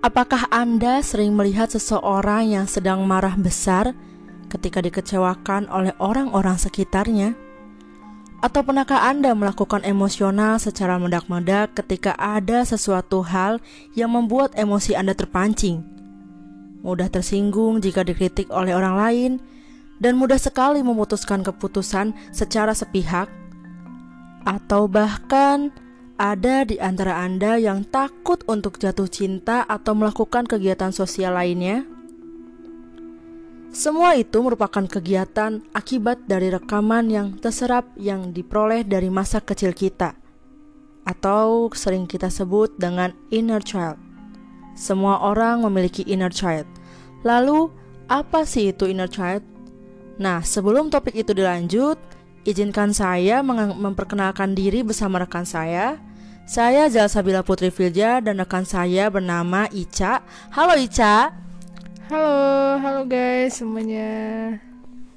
Apakah Anda sering melihat seseorang yang sedang marah besar ketika dikecewakan oleh orang-orang sekitarnya? Atau pernahkah Anda melakukan emosional secara mendak-mendak ketika ada sesuatu hal yang membuat emosi Anda terpancing? Mudah tersinggung jika dikritik oleh orang lain, dan mudah sekali memutuskan keputusan secara sepihak, atau bahkan ada di antara Anda yang takut untuk jatuh cinta atau melakukan kegiatan sosial lainnya? Semua itu merupakan kegiatan akibat dari rekaman yang terserap yang diperoleh dari masa kecil kita, atau sering kita sebut dengan inner child. Semua orang memiliki inner child. Lalu, apa sih itu inner child? Nah, sebelum topik itu dilanjut, izinkan saya memperkenalkan diri bersama rekan saya, saya Jalsabila Putri Filja dan rekan saya bernama Ica. Halo Ica. Halo, halo guys semuanya.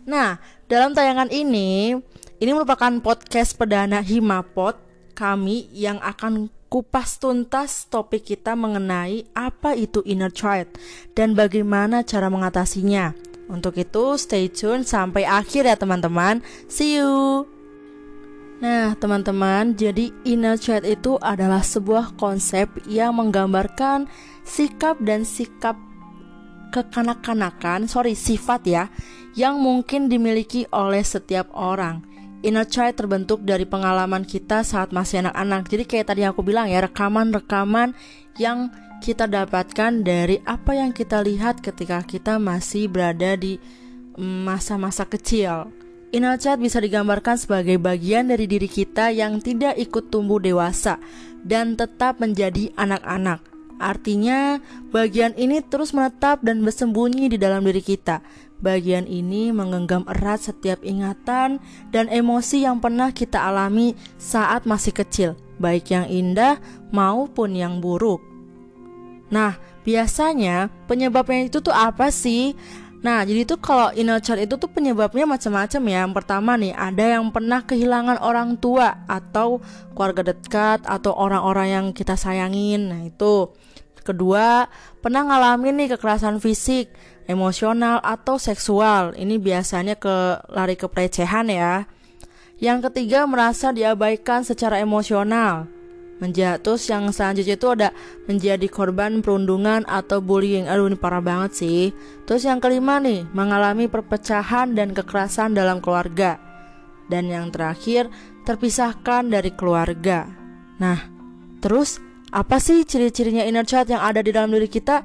Nah, dalam tayangan ini, ini merupakan podcast perdana Himapot kami yang akan kupas tuntas topik kita mengenai apa itu inner child dan bagaimana cara mengatasinya. Untuk itu, stay tune sampai akhir ya teman-teman. See you. Nah, teman-teman, jadi inner child itu adalah sebuah konsep yang menggambarkan sikap dan sikap kekanak-kanakan, sorry, sifat ya, yang mungkin dimiliki oleh setiap orang. Inner child terbentuk dari pengalaman kita saat masih anak-anak. Jadi kayak tadi aku bilang ya, rekaman-rekaman yang kita dapatkan dari apa yang kita lihat ketika kita masih berada di mm, masa-masa kecil. Inner child bisa digambarkan sebagai bagian dari diri kita yang tidak ikut tumbuh dewasa dan tetap menjadi anak-anak. Artinya, bagian ini terus menetap dan bersembunyi di dalam diri kita. Bagian ini menggenggam erat setiap ingatan dan emosi yang pernah kita alami saat masih kecil, baik yang indah maupun yang buruk. Nah, biasanya penyebabnya itu tuh apa sih? Nah, jadi itu kalau inner child itu tuh penyebabnya macam-macam ya. Yang pertama nih, ada yang pernah kehilangan orang tua atau keluarga dekat atau orang-orang yang kita sayangin. Nah, itu. Kedua, pernah ngalamin nih kekerasan fisik, emosional atau seksual. Ini biasanya ke lari ke pelecehan ya. Yang ketiga, merasa diabaikan secara emosional menjatuh yang selanjutnya itu ada menjadi korban perundungan atau bullying aduh ini parah banget sih terus yang kelima nih mengalami perpecahan dan kekerasan dalam keluarga dan yang terakhir terpisahkan dari keluarga nah terus apa sih ciri-cirinya inner child yang ada di dalam diri kita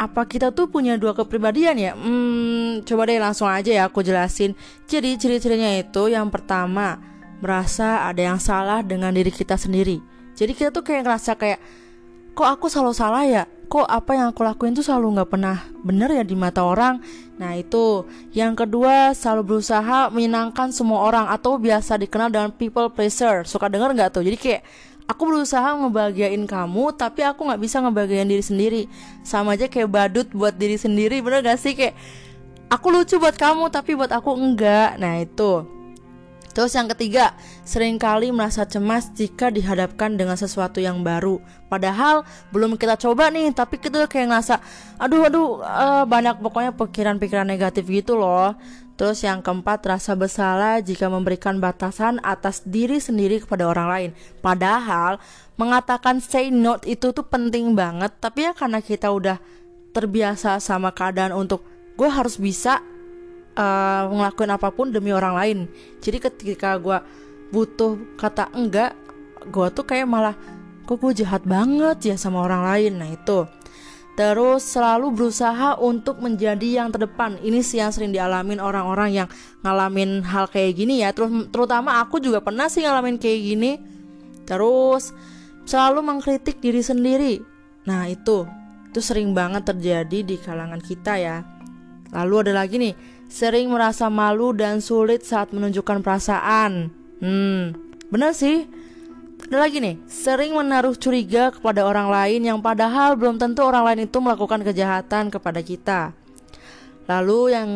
apa kita tuh punya dua kepribadian ya? Hmm, coba deh langsung aja ya aku jelasin. Jadi ciri-cirinya itu yang pertama merasa ada yang salah dengan diri kita sendiri. Jadi kita tuh kayak ngerasa kayak kok aku selalu salah ya? Kok apa yang aku lakuin tuh selalu nggak pernah bener ya di mata orang? Nah itu yang kedua selalu berusaha menyenangkan semua orang atau biasa dikenal dengan people pleaser. Suka denger nggak tuh? Jadi kayak aku berusaha ngebahagiain kamu tapi aku nggak bisa ngebahagiain diri sendiri. Sama aja kayak badut buat diri sendiri bener gak sih kayak aku lucu buat kamu tapi buat aku enggak. Nah itu Terus yang ketiga, sering kali merasa cemas jika dihadapkan dengan sesuatu yang baru. Padahal belum kita coba nih, tapi kita kayak ngerasa, aduh aduh uh, banyak pokoknya pikiran-pikiran negatif gitu loh. Terus yang keempat, rasa bersalah jika memberikan batasan atas diri sendiri kepada orang lain. Padahal mengatakan say no itu tuh penting banget, tapi ya karena kita udah terbiasa sama keadaan untuk gue harus bisa uh, ngelakuin apa pun demi orang lain jadi ketika gue butuh kata enggak gue tuh kayak malah kok gue jahat banget ya sama orang lain nah itu Terus selalu berusaha untuk menjadi yang terdepan. Ini sih yang sering dialamin orang-orang yang ngalamin hal kayak gini ya. Terus terutama aku juga pernah sih ngalamin kayak gini. Terus selalu mengkritik diri sendiri. Nah, itu itu sering banget terjadi di kalangan kita ya. Lalu ada lagi nih, sering merasa malu dan sulit saat menunjukkan perasaan. Hmm, benar sih. Ada lagi nih, sering menaruh curiga kepada orang lain yang padahal belum tentu orang lain itu melakukan kejahatan kepada kita. Lalu yang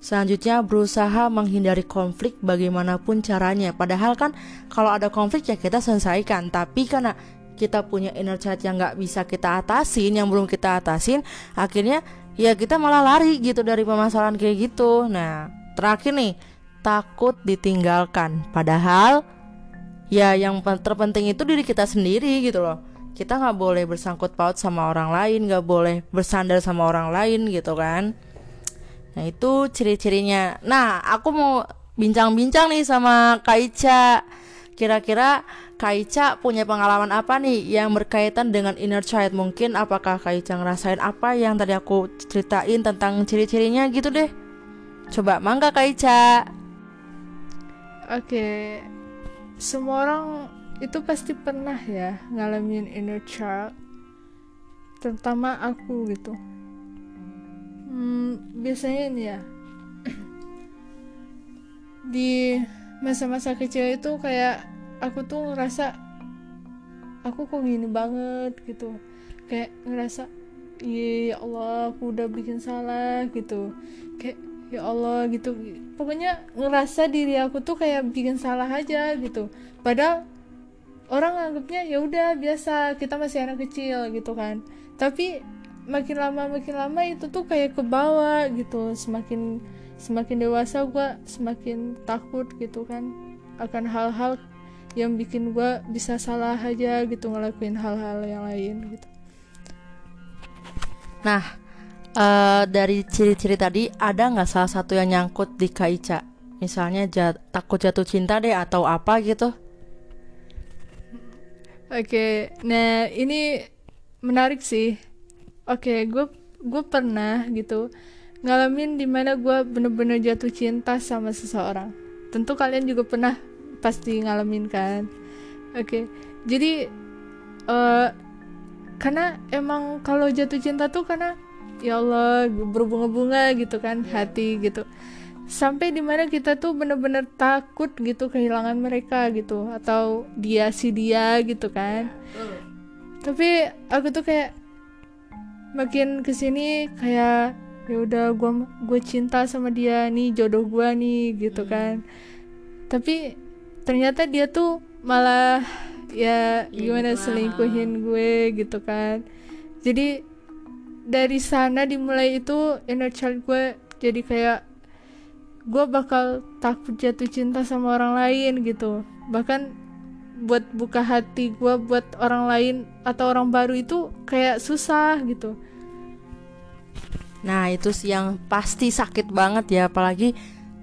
selanjutnya berusaha menghindari konflik bagaimanapun caranya. Padahal kan kalau ada konflik ya kita selesaikan, tapi karena kita punya inner child yang nggak bisa kita atasin yang belum kita atasin akhirnya ya kita malah lari gitu dari permasalahan kayak gitu. Nah terakhir nih takut ditinggalkan. Padahal ya yang terpenting itu diri kita sendiri gitu loh. Kita nggak boleh bersangkut paut sama orang lain nggak boleh bersandar sama orang lain gitu kan. Nah itu ciri-cirinya. Nah aku mau bincang-bincang nih sama Kaica kira-kira Kaica punya pengalaman apa nih yang berkaitan dengan inner child? Mungkin apakah Kaica ngerasain apa yang tadi aku ceritain tentang ciri-cirinya gitu deh. Coba mangga Kaica Oke, semua orang itu pasti pernah ya ngalamin inner child terutama aku gitu. Hmm, biasanya ini ya. Di masa-masa kecil itu kayak aku tuh ngerasa aku kok gini banget gitu. Kayak ngerasa iya ya Allah aku udah bikin salah gitu. Kayak ya Allah gitu. Pokoknya ngerasa diri aku tuh kayak bikin salah aja gitu. Padahal orang anggapnya ya udah biasa kita masih anak kecil gitu kan. Tapi makin lama makin lama itu tuh kayak ke bawah gitu semakin semakin dewasa gue semakin takut gitu kan akan hal-hal yang bikin gue bisa salah aja gitu ngelakuin hal-hal yang lain gitu nah uh, dari ciri-ciri tadi ada nggak salah satu yang nyangkut di Kaica? Misalnya jat, takut jatuh cinta deh atau apa gitu? Oke, okay, nah ini menarik sih. Oke, okay, gue gue pernah gitu ngalamin di mana gue bener-bener jatuh cinta sama seseorang. Tentu kalian juga pernah pasti ngalamin kan. Oke, okay, jadi uh, karena emang kalau jatuh cinta tuh karena ya Allah berbunga-bunga gitu kan yeah. hati gitu sampai di mana kita tuh bener-bener takut gitu kehilangan mereka gitu atau dia si dia gitu kan yeah. tapi aku tuh kayak makin ke sini kayak ya udah gue gue cinta sama dia nih jodoh gue nih gitu hmm. kan. Tapi ternyata dia tuh malah ya gimana selingkuhin gue gitu kan. Jadi dari sana dimulai itu inner child gue. Jadi kayak gue bakal takut jatuh cinta sama orang lain gitu. Bahkan buat buka hati gue buat orang lain atau orang baru itu kayak susah gitu nah itu sih yang pasti sakit banget ya apalagi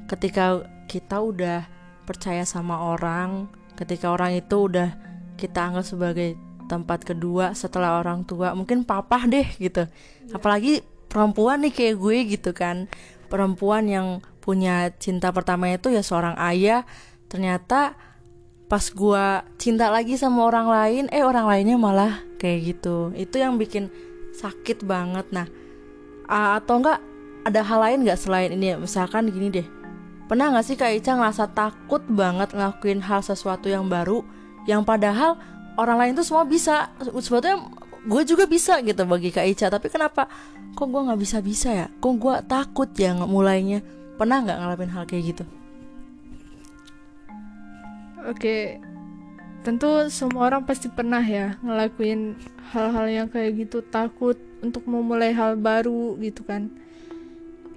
ketika kita udah percaya sama orang ketika orang itu udah kita anggap sebagai tempat kedua setelah orang tua mungkin papa deh gitu. Apalagi perempuan nih kayak gue gitu kan. Perempuan yang punya cinta pertama itu ya seorang ayah. Ternyata pas gue cinta lagi sama orang lain eh orang lainnya malah kayak gitu. Itu yang bikin sakit banget. Nah atau enggak ada hal lain nggak selain ini? Misalkan gini deh. Pernah nggak sih kak Ica ngerasa takut banget ngelakuin hal sesuatu yang baru yang padahal orang lain tuh semua bisa? Sebetulnya gue juga bisa gitu bagi Kak Ica tapi kenapa? Kok gue nggak bisa bisa ya? Kok gue takut ya mulainya? Pernah nggak ngalamin hal kayak gitu? Oke tentu semua orang pasti pernah ya ngelakuin hal-hal yang kayak gitu takut untuk memulai hal baru gitu kan.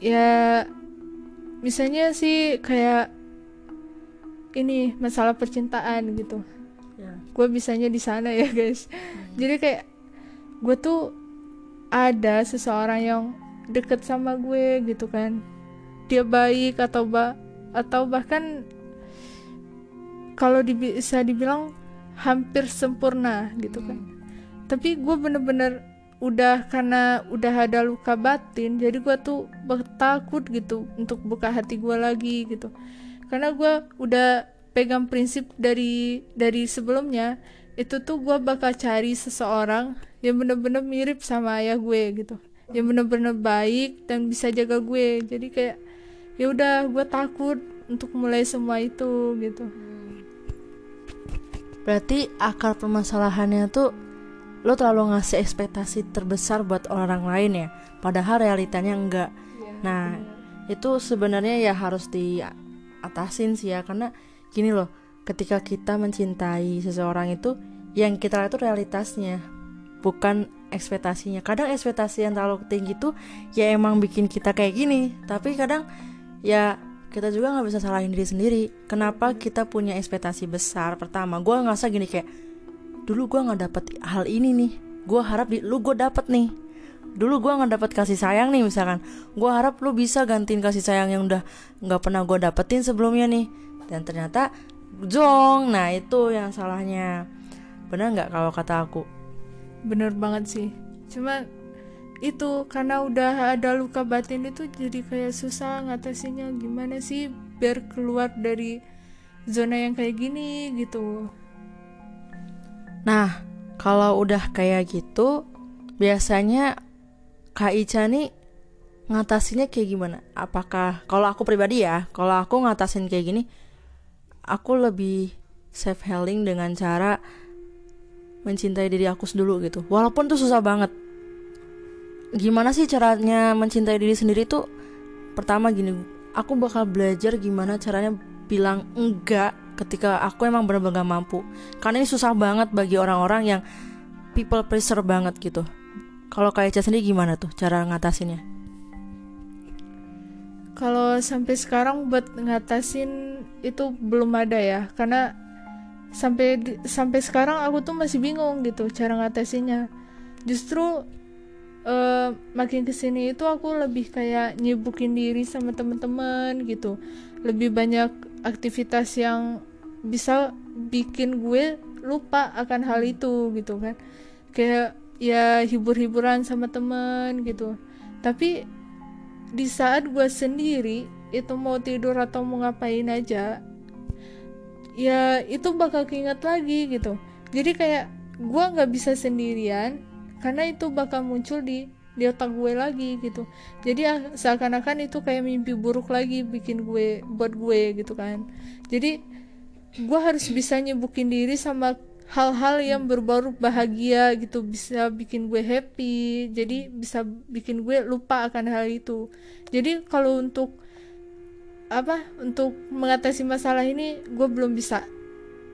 Ya misalnya sih kayak ini masalah percintaan gitu. Gue bisanya di sana ya guys. Hmm. jadi kayak gue tuh ada seseorang yang deket sama gue gitu kan. Dia baik atau ba atau bahkan kalau di bisa dibilang hampir sempurna gitu kan. Hmm. tapi gue bener-bener udah karena udah ada luka batin jadi gue tuh takut gitu untuk buka hati gue lagi gitu. Karena gue udah pegang prinsip dari dari sebelumnya itu tuh gue bakal cari seseorang yang bener-bener mirip sama ayah gue gitu. Yang bener-bener baik dan bisa jaga gue. Jadi kayak ya udah gue takut untuk mulai semua itu gitu. Berarti akar permasalahannya tuh lo terlalu ngasih ekspektasi terbesar buat orang lain ya padahal realitanya enggak. Ya, nah bener. itu sebenarnya ya harus diatasin sih ya karena gini loh ketika kita mencintai seseorang itu yang kita lihat itu realitasnya bukan ekspektasinya. Kadang ekspektasi yang terlalu tinggi tuh ya emang bikin kita kayak gini tapi kadang ya kita juga nggak bisa salahin diri sendiri. Kenapa kita punya ekspektasi besar? Pertama gue ngerasa gini kayak dulu gue nggak dapet hal ini nih. Gue harap di lu gue dapet nih. Dulu gue nggak dapet kasih sayang nih misalkan. Gue harap lu bisa gantiin kasih sayang yang udah nggak pernah gue dapetin sebelumnya nih. Dan ternyata jong. Nah itu yang salahnya. Benar nggak kalau kata aku? Bener banget sih. Cuma itu karena udah ada luka batin itu jadi kayak susah ngatasinya gimana sih biar keluar dari zona yang kayak gini gitu nah kalau udah kayak gitu biasanya Kak Ica nih ngatasinnya kayak gimana? Apakah kalau aku pribadi ya, kalau aku ngatasin kayak gini, aku lebih self healing dengan cara mencintai diri aku dulu gitu. Walaupun tuh susah banget. Gimana sih caranya mencintai diri sendiri tuh? Pertama gini aku bakal belajar gimana caranya bilang enggak ketika aku emang benar-benar gak mampu. Karena ini susah banget bagi orang-orang yang people pleaser banget gitu. Kalau kayak Ca sendiri gimana tuh cara ngatasinnya? Kalau sampai sekarang buat ngatasin itu belum ada ya. Karena sampai sampai sekarang aku tuh masih bingung gitu cara ngatasinya justru uh, makin ke sini itu aku lebih kayak nyibukin diri sama temen-temen gitu. Lebih banyak aktivitas yang bisa bikin gue lupa akan hal itu gitu kan. Kayak ya hibur-hiburan sama temen gitu. Tapi di saat gue sendiri itu mau tidur atau mau ngapain aja ya itu bakal keinget lagi gitu. Jadi kayak gue nggak bisa sendirian karena itu bakal muncul di di otak gue lagi gitu. Jadi ah, seakan-akan itu kayak mimpi buruk lagi bikin gue buat gue gitu kan. Jadi gue harus bisa nyebukin diri sama hal-hal yang berbau bahagia gitu bisa bikin gue happy jadi bisa bikin gue lupa akan hal itu. Jadi kalau untuk apa untuk mengatasi masalah ini gue belum bisa.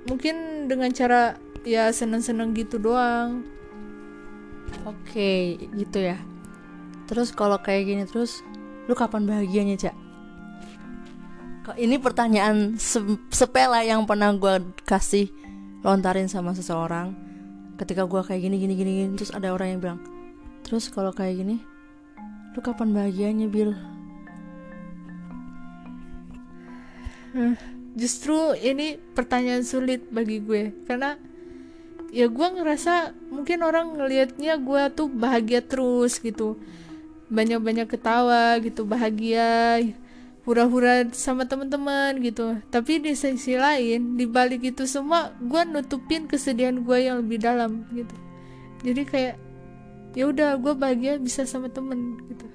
Mungkin dengan cara ya seneng-seneng gitu doang. Oke gitu ya. Terus kalau kayak gini terus lu kapan bahagianya cak ini pertanyaan se sepele yang pernah gue kasih lontarin sama seseorang. Ketika gue kayak gini gini gini terus ada orang yang bilang terus kalau kayak gini lu kapan bahagianya Bill justru ini pertanyaan sulit bagi gue. Karena ya gue ngerasa mungkin orang ngelihatnya gue tuh bahagia terus gitu. Banyak-banyak ketawa gitu bahagia hura-hura sama teman-teman gitu. Tapi di sisi lain di balik itu semua gue nutupin kesedihan gue yang lebih dalam gitu. Jadi kayak ya udah gue bahagia bisa sama temen gitu.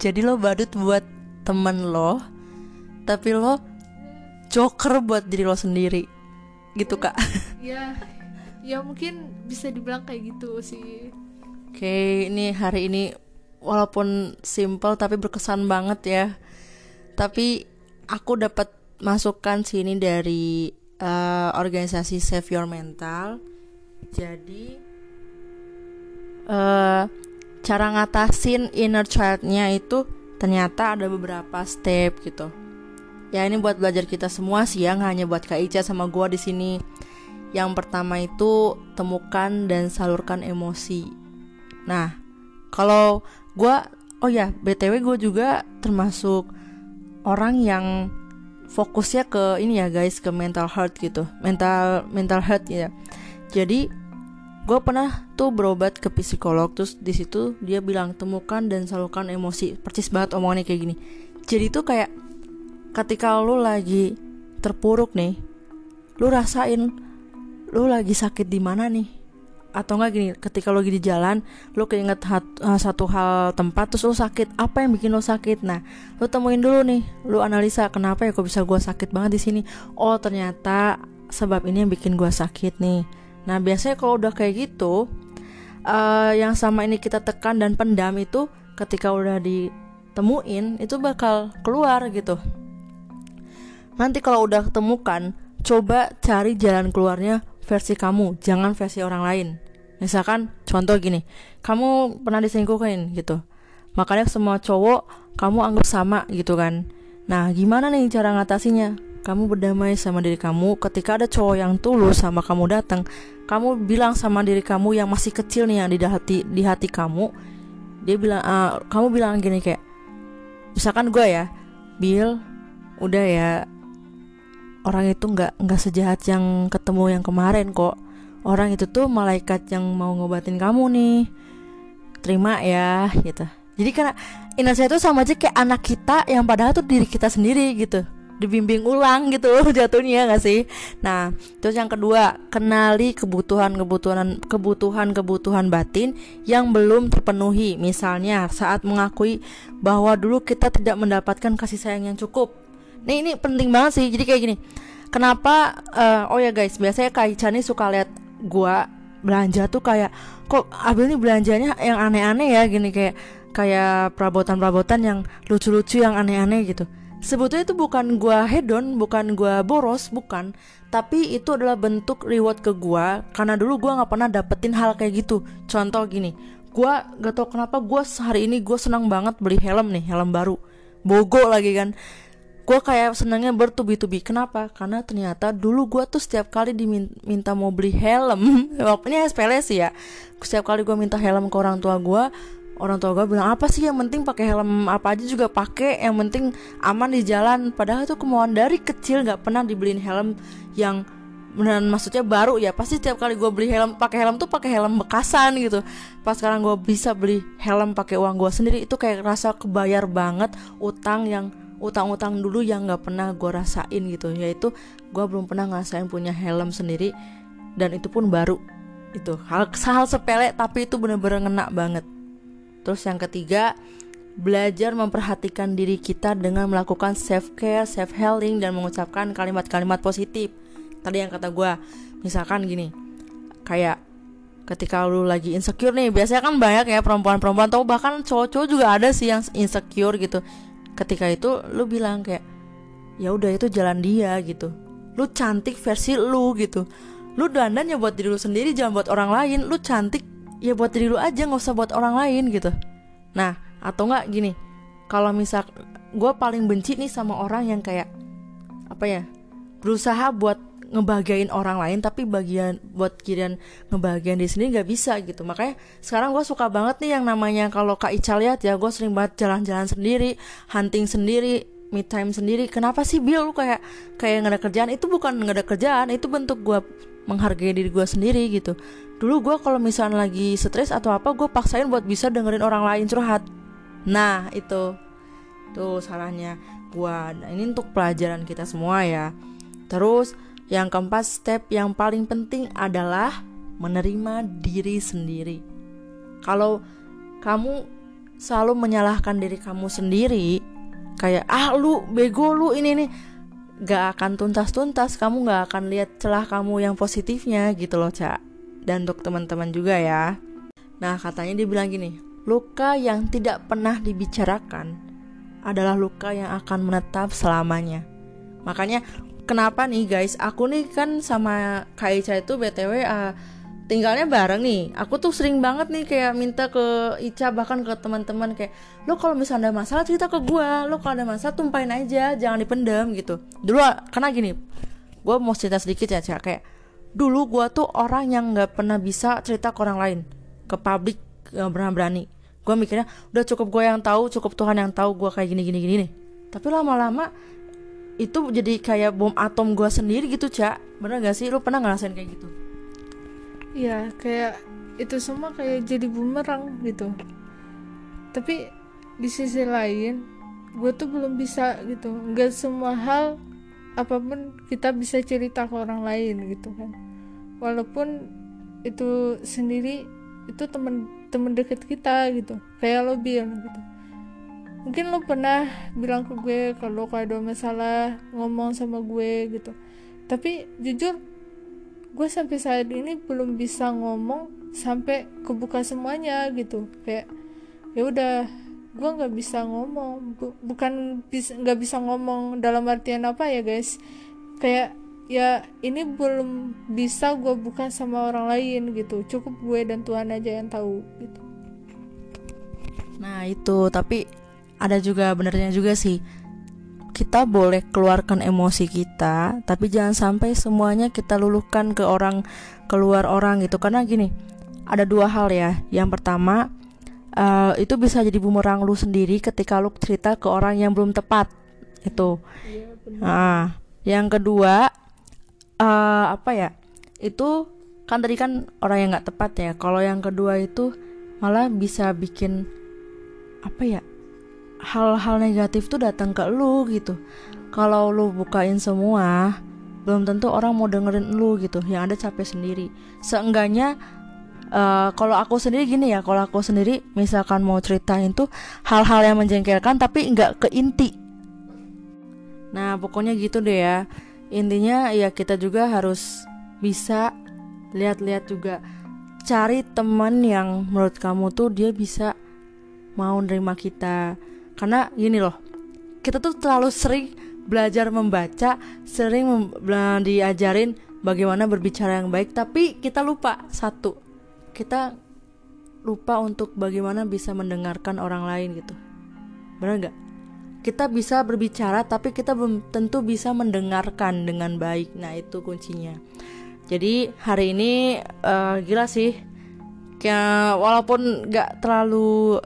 Jadi lo badut buat temen lo tapi lo joker buat diri lo sendiri. Gitu kak. Ya ya mungkin bisa dibilang kayak gitu sih. Oke ini hari ini walaupun simple tapi berkesan banget ya tapi aku dapat masukan sini dari uh, organisasi Save Your Mental jadi uh, cara ngatasin inner childnya itu ternyata ada beberapa step gitu Ya ini buat belajar kita semua sih ya, hanya buat Kak Ica sama gua di sini. Yang pertama itu temukan dan salurkan emosi. Nah, kalau gua oh ya, BTW gue juga termasuk orang yang fokusnya ke ini ya guys, ke mental health gitu. Mental mental health ya. Jadi gue pernah tuh berobat ke psikolog terus di situ dia bilang temukan dan salurkan emosi percis banget omongannya kayak gini jadi tuh kayak ketika lu lagi terpuruk nih lu rasain lu lagi sakit di mana nih atau enggak gini ketika lu lagi di jalan lu keinget uh, satu hal tempat terus lu sakit. Apa yang bikin lu sakit? Nah lu temuin dulu nih lu analisa kenapa ya kok bisa gua sakit banget di sini? Oh ternyata sebab ini yang bikin gua sakit nih. Nah biasanya kalau udah kayak gitu uh, yang sama ini kita tekan dan pendam itu ketika udah ditemuin itu bakal keluar gitu. Nanti kalau udah ketemukan, coba cari jalan keluarnya versi kamu jangan versi orang lain. Misalkan contoh gini kamu pernah diselingkuhin gitu. Makanya semua cowok kamu anggap sama gitu kan. Nah gimana nih cara ngatasinya? Kamu berdamai sama diri kamu ketika ada cowok yang tulus sama kamu datang kamu bilang sama diri kamu yang masih kecil nih yang di hati di hati kamu dia bilang uh, kamu bilang gini kayak misalkan gue ya Bill udah ya orang itu nggak nggak sejahat yang ketemu yang kemarin kok. Orang itu tuh malaikat yang mau ngobatin kamu nih. Terima ya gitu. Jadi karena Indonesia itu sama aja kayak anak kita yang padahal tuh diri kita sendiri gitu. Dibimbing ulang gitu jatuhnya gak sih? Nah terus yang kedua kenali kebutuhan kebutuhan kebutuhan kebutuhan batin yang belum terpenuhi. Misalnya saat mengakui bahwa dulu kita tidak mendapatkan kasih sayang yang cukup nih ini penting banget sih. Jadi kayak gini kenapa uh, oh ya guys biasanya Kak Ica nih suka lihat gua belanja tuh kayak kok Abil nih belanjanya yang aneh-aneh ya gini kayak kayak perabotan-perabotan yang lucu-lucu yang aneh-aneh gitu. Sebetulnya itu bukan gua hedon bukan gua boros bukan. Tapi itu adalah bentuk reward ke gua karena dulu gua nggak pernah dapetin hal kayak gitu. Contoh gini gua gak tau kenapa gua hari ini gua senang banget beli helm nih helm baru. Bogo lagi kan gue kayak senangnya bertubi-tubi kenapa? Karena ternyata dulu gue tuh setiap kali diminta mau beli helm walaupun sepele sih ya setiap kali gue minta helm ke orang tua gue orang tua gue bilang apa sih yang penting pakai helm apa aja juga pakai yang penting aman di jalan. Padahal itu kemauan dari kecil nggak pernah dibeliin helm yang beneran maksudnya baru ya. Pasti setiap kali gue beli helm pakai helm tuh pakai helm bekasan gitu. Pas sekarang gue bisa beli helm pakai uang gue sendiri itu kayak rasa kebayar banget utang yang utang-utang dulu yang nggak pernah gue rasain gitu yaitu gue belum pernah ngerasain punya helm sendiri dan itu pun baru itu hal hal sepele tapi itu bener-bener ngena banget. Terus yang ketiga belajar memperhatikan diri kita dengan melakukan self care self healing dan mengucapkan kalimat-kalimat positif. Tadi yang kata gue misalkan gini kayak ketika lu lagi insecure nih biasanya kan banyak ya perempuan-perempuan atau bahkan cowok-cowok juga ada sih yang insecure gitu ketika itu lu bilang kayak ya udah itu jalan dia gitu. Lu cantik versi lu gitu. Lu dandan ya buat diri lu sendiri jangan buat orang lain. Lu cantik ya buat diri lu aja nggak usah buat orang lain gitu. Nah atau nggak gini kalau misal gue paling benci nih sama orang yang kayak apa ya berusaha buat ngebahagiain orang lain tapi bagian buat kirian ngebahagiain di sini nggak bisa gitu. Makanya sekarang gue suka banget nih yang namanya kalau kak Ica lihat ya gue sering banget jalan-jalan sendiri hunting sendiri me time sendiri. Kenapa sih Bill lu kayak kayak nggak ada kerjaan. Itu bukan nggak ada kerjaan itu bentuk gue menghargai diri gue sendiri gitu. Dulu gue kalau misalnya lagi stres atau apa gue paksain buat bisa dengerin orang lain curhat. Nah itu. Tuh salahnya gue nah ini untuk pelajaran kita semua ya. Terus yang keempat, step yang paling penting adalah menerima diri sendiri. Kalau kamu selalu menyalahkan diri kamu sendiri, kayak ah lu bego lu ini nih, gak akan tuntas-tuntas. Kamu gak akan lihat celah kamu yang positifnya gitu loh, Cak. Dan untuk teman-teman juga ya. Nah, katanya dia bilang gini, luka yang tidak pernah dibicarakan adalah luka yang akan menetap selamanya. Makanya kenapa nih guys? Aku nih kan sama Kak Ica itu btw uh, tinggalnya bareng nih. Aku tuh sering banget nih kayak minta ke Ica bahkan ke teman-teman kayak lo kalau misalnya ada masalah cerita ke gue lo kalau ada masalah tumpahin aja jangan dipendam gitu. Dulu karena gini gue mau cerita sedikit ya Cak. Kayak dulu gue tuh orang yang nggak pernah bisa cerita ke orang lain. Ke publik nggak pernah berani. Gue mikirnya udah cukup gue yang tahu cukup Tuhan yang tahu gue kayak gini gini gini nih. Tapi lama-lama itu jadi kayak bom atom gue sendiri gitu cak. Bener gak sih? Lu pernah ngerasain kayak gitu? Iya kayak itu semua kayak jadi bumerang gitu. Tapi di sisi lain gue tuh belum bisa gitu. Nggak semua hal apa pun kita bisa cerita ke orang lain gitu kan. Walaupun itu sendiri itu temen temen deket kita gitu. Kayak lo bilang gitu mungkin lo pernah bilang ke gue kalau kalau ada masalah ngomong sama gue gitu. Tapi jujur gue sampai saat ini belum bisa ngomong sampai kebuka semuanya gitu. Kayak ya udah gue nggak bisa ngomong. Bukan bisa nggak bisa ngomong dalam artian apa ya guys. Kayak ya ini belum bisa gue buka sama orang lain gitu. Cukup gue dan Tuhan aja yang tahu gitu. Nah itu. Tapi ada juga benernya juga sih. Kita boleh keluarkan emosi kita tapi jangan sampai semuanya kita luluhkan ke orang keluar orang gitu. Karena gini ada dua hal ya. Yang pertama uh, itu bisa jadi bumerang lu sendiri ketika lu cerita ke orang yang belum tepat itu ya, nah yang kedua uh, apa ya itu kan tadi kan orang yang nggak tepat ya. Kalau yang kedua itu malah bisa bikin apa ya hal-hal negatif tuh datang ke lu gitu. Kalau lu bukain semua belum tentu orang mau dengerin lu gitu yang ada capek sendiri. Seenggaknya uh, kalau aku sendiri gini ya kalau aku sendiri misalkan mau ceritain tuh hal-hal yang menjengkelkan tapi nggak ke inti. Nah pokoknya gitu deh ya. Intinya ya kita juga harus bisa lihat-lihat juga. Cari teman yang menurut kamu tuh dia bisa mau nerima kita karena gini loh kita tuh terlalu sering belajar membaca sering mem diajarin bagaimana berbicara yang baik tapi kita lupa satu kita lupa untuk bagaimana bisa mendengarkan orang lain gitu. Benar nggak? Kita bisa berbicara tapi kita belum tentu bisa mendengarkan dengan baik. Nah itu kuncinya. Jadi hari ini uh, gila sih. Kayak walaupun nggak terlalu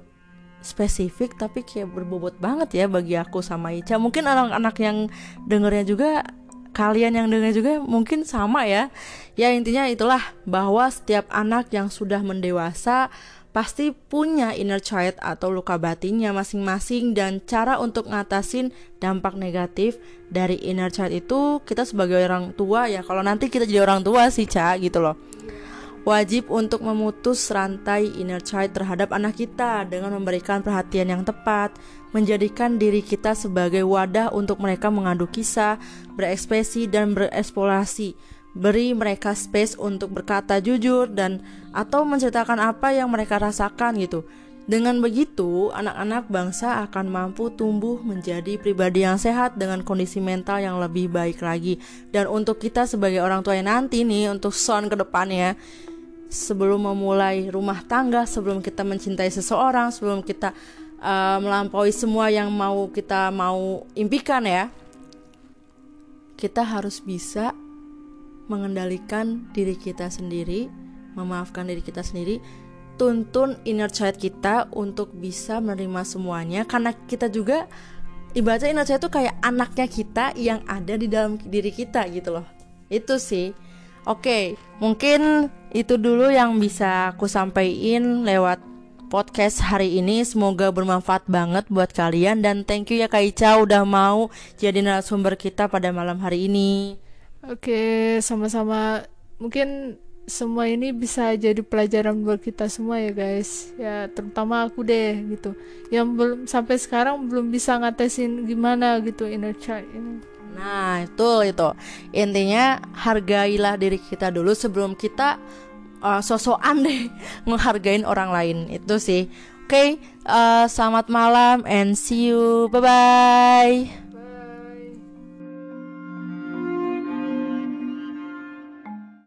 spesifik tapi kayak berbobot banget ya bagi aku sama Ica. Mungkin anak-anak yang dengernya juga kalian yang dengar juga mungkin sama ya. Ya intinya itulah bahwa setiap anak yang sudah mendewasa pasti punya inner child atau luka batinnya masing-masing. Dan cara untuk ngatasin dampak negatif dari inner child itu kita sebagai orang tua ya. Kalau nanti kita jadi orang tua sih Ca gitu loh wajib untuk memutus rantai inner child terhadap anak kita dengan memberikan perhatian yang tepat, menjadikan diri kita sebagai wadah untuk mereka mengadu kisah, berekspresi dan bereksplorasi. Beri mereka space untuk berkata jujur dan atau menceritakan apa yang mereka rasakan gitu. Dengan begitu, anak-anak bangsa akan mampu tumbuh menjadi pribadi yang sehat dengan kondisi mental yang lebih baik lagi. Dan untuk kita sebagai orang tua yang nanti nih, untuk son ke depannya, sebelum memulai rumah tangga, sebelum kita mencintai seseorang, sebelum kita uh, melampaui semua yang mau kita mau impikan ya, kita harus bisa mengendalikan diri kita sendiri, memaafkan diri kita sendiri, tuntun inner child kita untuk bisa menerima semuanya karena kita juga ibaratnya inner child itu kayak anaknya kita yang ada di dalam diri kita gitu loh. Itu sih. Oke, mungkin itu dulu yang bisa aku sampaikan lewat podcast hari ini. Semoga bermanfaat banget buat kalian dan thank you ya Kak Ica udah mau jadi narasumber kita pada malam hari ini. Oke, sama-sama. Mungkin semua ini bisa jadi pelajaran buat kita semua ya guys. Ya, terutama aku deh gitu. Yang belum sampai sekarang belum bisa ngatasin gimana gitu inner child ini Nah, itu itu. Intinya hargailah diri kita dulu sebelum kita uh, sosokan deh menghargain orang lain. Itu sih. Oke, okay, uh, selamat malam and see you. Bye bye.